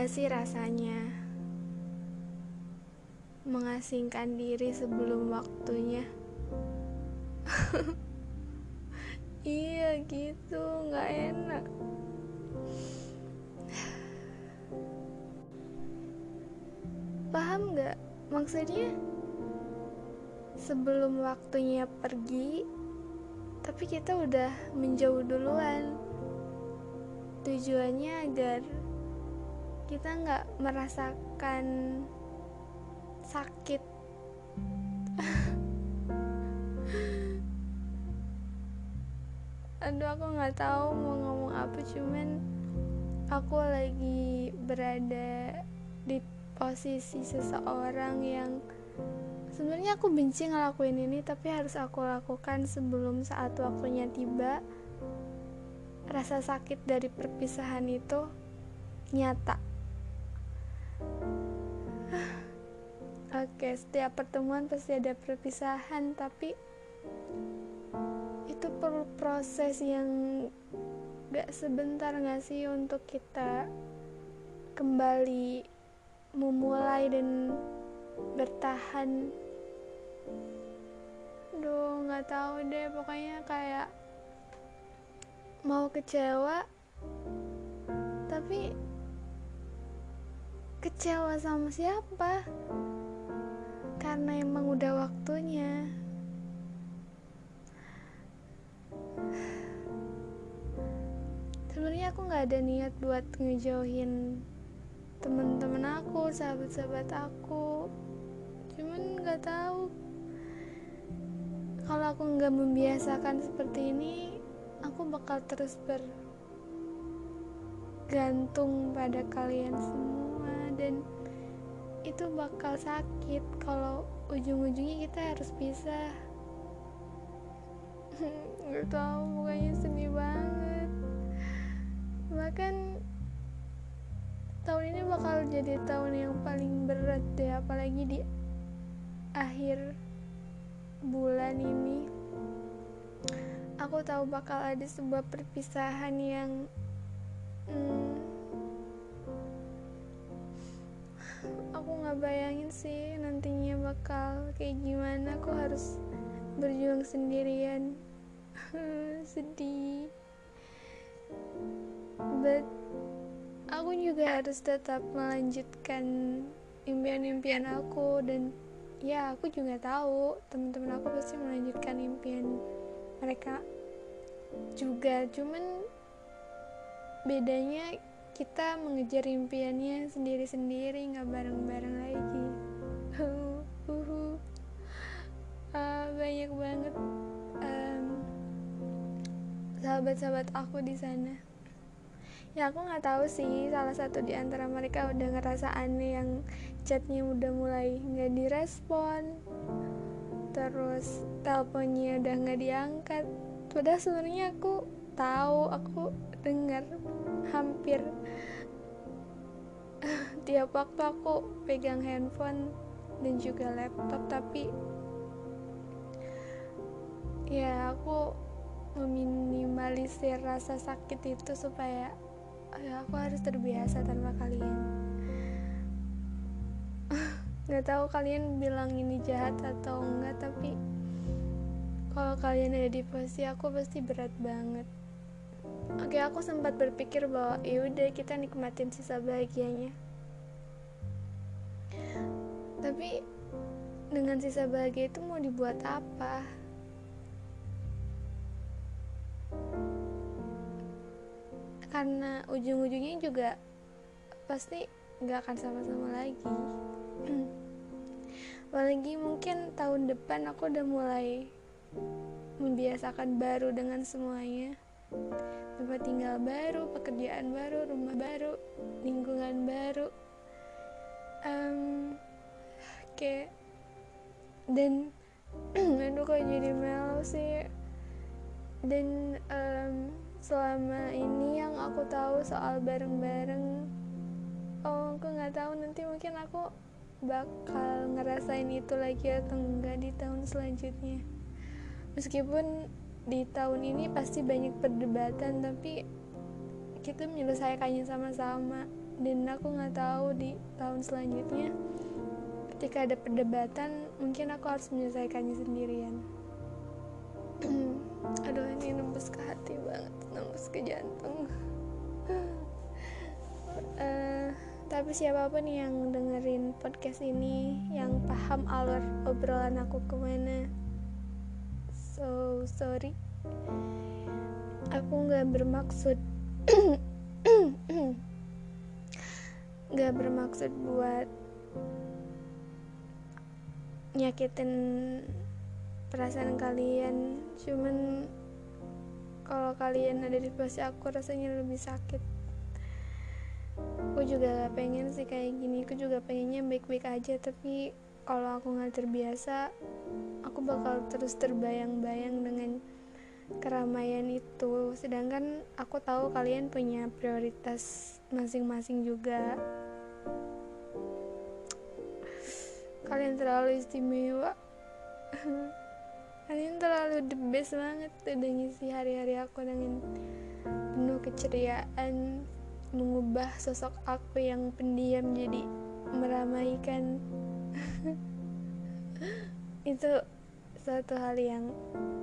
gak sih rasanya mengasingkan diri sebelum waktunya? iya gitu, gak enak. Paham gak maksudnya? Sebelum waktunya pergi, tapi kita udah menjauh duluan. Tujuannya agar kita nggak merasakan sakit. Aduh aku nggak tahu mau ngomong apa cuman aku lagi berada di posisi seseorang yang sebenarnya aku benci ngelakuin ini tapi harus aku lakukan sebelum saat waktunya tiba. Rasa sakit dari perpisahan itu nyata Oke, setiap pertemuan pasti ada perpisahan, tapi itu perlu proses yang gak sebentar gak sih untuk kita kembali memulai dan bertahan. Duh, nggak tahu deh, pokoknya kayak mau kecewa, tapi kecewa sama siapa? Karena emang udah waktunya. Sebenarnya aku nggak ada niat buat ngejauhin temen-temen aku sahabat-sahabat aku. Cuman nggak tahu. Kalau aku nggak membiasakan seperti ini aku bakal terus bergantung pada kalian semua dan itu bakal sakit. Kalau ujung-ujungnya kita harus pisah. Nggak tahu pokoknya sedih banget. Bahkan tahun ini bakal jadi tahun yang paling berat deh apalagi di akhir bulan ini. Aku tahu bakal ada sebuah perpisahan yang hmm, aku nggak bayangin sih nantinya bakal kayak gimana. Aku harus berjuang sendirian. Sedih. But aku juga harus tetap melanjutkan impian-impian aku dan ya aku juga tahu teman-teman aku pasti melanjutkan impian mereka juga. Cuman bedanya kita mengejar impiannya sendiri-sendiri nggak bareng-bareng lagi. Uh, uh, uh, banyak banget um, sahabat-sahabat aku di sana. Ya aku nggak tahu sih salah satu di antara mereka udah ngerasa aneh yang chatnya udah mulai nggak direspon. Terus teleponnya udah nggak diangkat. Padahal sebenarnya aku tahu aku dengar hampir tiap waktu aku pegang handphone dan juga laptop tapi ya aku meminimalisir rasa sakit itu supaya ya aku harus terbiasa tanpa kalian. Nggak tahu kalian bilang ini jahat atau enggak tapi kalau kalian ada di posisi aku pasti berat banget oke aku sempat berpikir bahwa yaudah kita nikmatin sisa bahagianya. Tapi dengan sisa bahagia itu mau dibuat apa? Karena ujung-ujungnya juga pasti nggak akan sama-sama lagi. Apalagi mungkin tahun depan aku udah mulai membiasakan baru dengan semuanya tempat tinggal baru, pekerjaan baru, rumah baru, lingkungan baru. Um, dan aduh kok jadi melo sih dan um, selama ini yang aku tahu soal bareng-bareng oh aku nggak tahu nanti mungkin aku bakal ngerasain itu lagi atau enggak di tahun selanjutnya meskipun di tahun ini pasti banyak perdebatan tapi kita menyelesaikannya sama-sama. Dan aku nggak tahu di tahun selanjutnya ketika ada perdebatan mungkin aku harus menyelesaikannya sendirian. Aduh ini nembus ke hati banget nembus ke jantung. Uh, tapi siapa pun yang dengerin podcast ini yang paham alur obrolan aku ke mana so sorry. Aku nggak bermaksud nggak bermaksud buat nyakitin perasaan kalian. Cuman kalau kalian ada di posisi aku rasanya lebih sakit. Aku juga gak pengen sih kayak gini. Aku juga pengennya baik-baik aja tapi kalau aku nggak terbiasa aku bakal terus terbayang-bayang dengan keramaian itu. Sedangkan aku tahu kalian punya prioritas masing-masing juga. Kalian terlalu istimewa. Kalian terlalu the best banget udah ngisi hari-hari aku dengan penuh keceriaan mengubah sosok aku yang pendiam jadi meramaikan itu suatu hal yang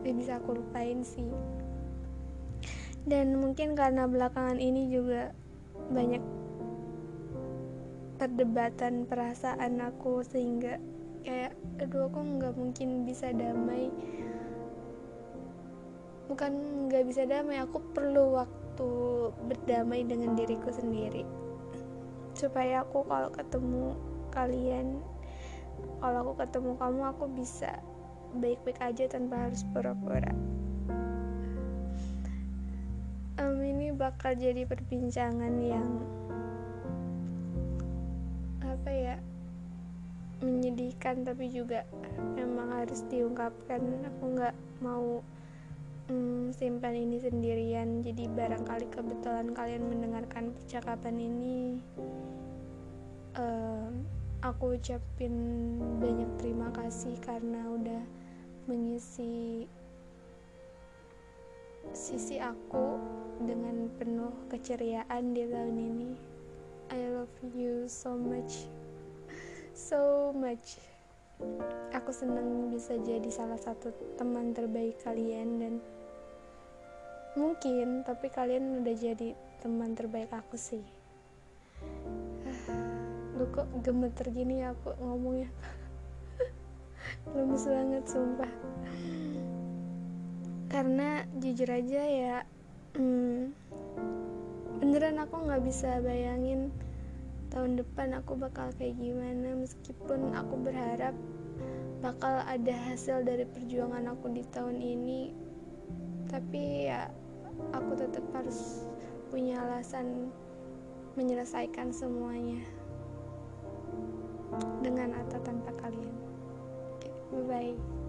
gak bisa aku lupain sih. Dan mungkin karena belakangan ini juga banyak perdebatan perasaan aku sehingga kayak aduh aku nggak mungkin bisa damai. Bukan nggak bisa damai aku perlu waktu berdamai dengan diriku sendiri. Supaya aku kalau ketemu kalian kalau aku ketemu kamu aku bisa baik-baik aja tanpa harus pura-pura. Um, ini bakal jadi perbincangan yang apa ya menyedihkan tapi juga memang harus diungkapkan. Aku nggak mau mm, simpan ini sendirian. Jadi barangkali kebetulan kalian mendengarkan percakapan ini uh, aku ucapin banyak terima kasih karena udah mengisi sisi aku dengan penuh keceriaan di tahun ini. I love you so much. So much. Aku senang bisa jadi salah satu teman terbaik kalian dan mungkin tapi kalian udah jadi teman terbaik aku sih lu kok gemeter gini ya aku ngomongnya? Lemes banget sumpah. Karena jujur aja ya hmm, beneran aku nggak bisa bayangin tahun depan aku bakal kayak gimana. Meskipun aku berharap bakal ada hasil dari perjuangan aku di tahun ini tapi ya aku tetap harus punya alasan menyelesaikan semuanya dengan atau tanpa kalian. Bye bye.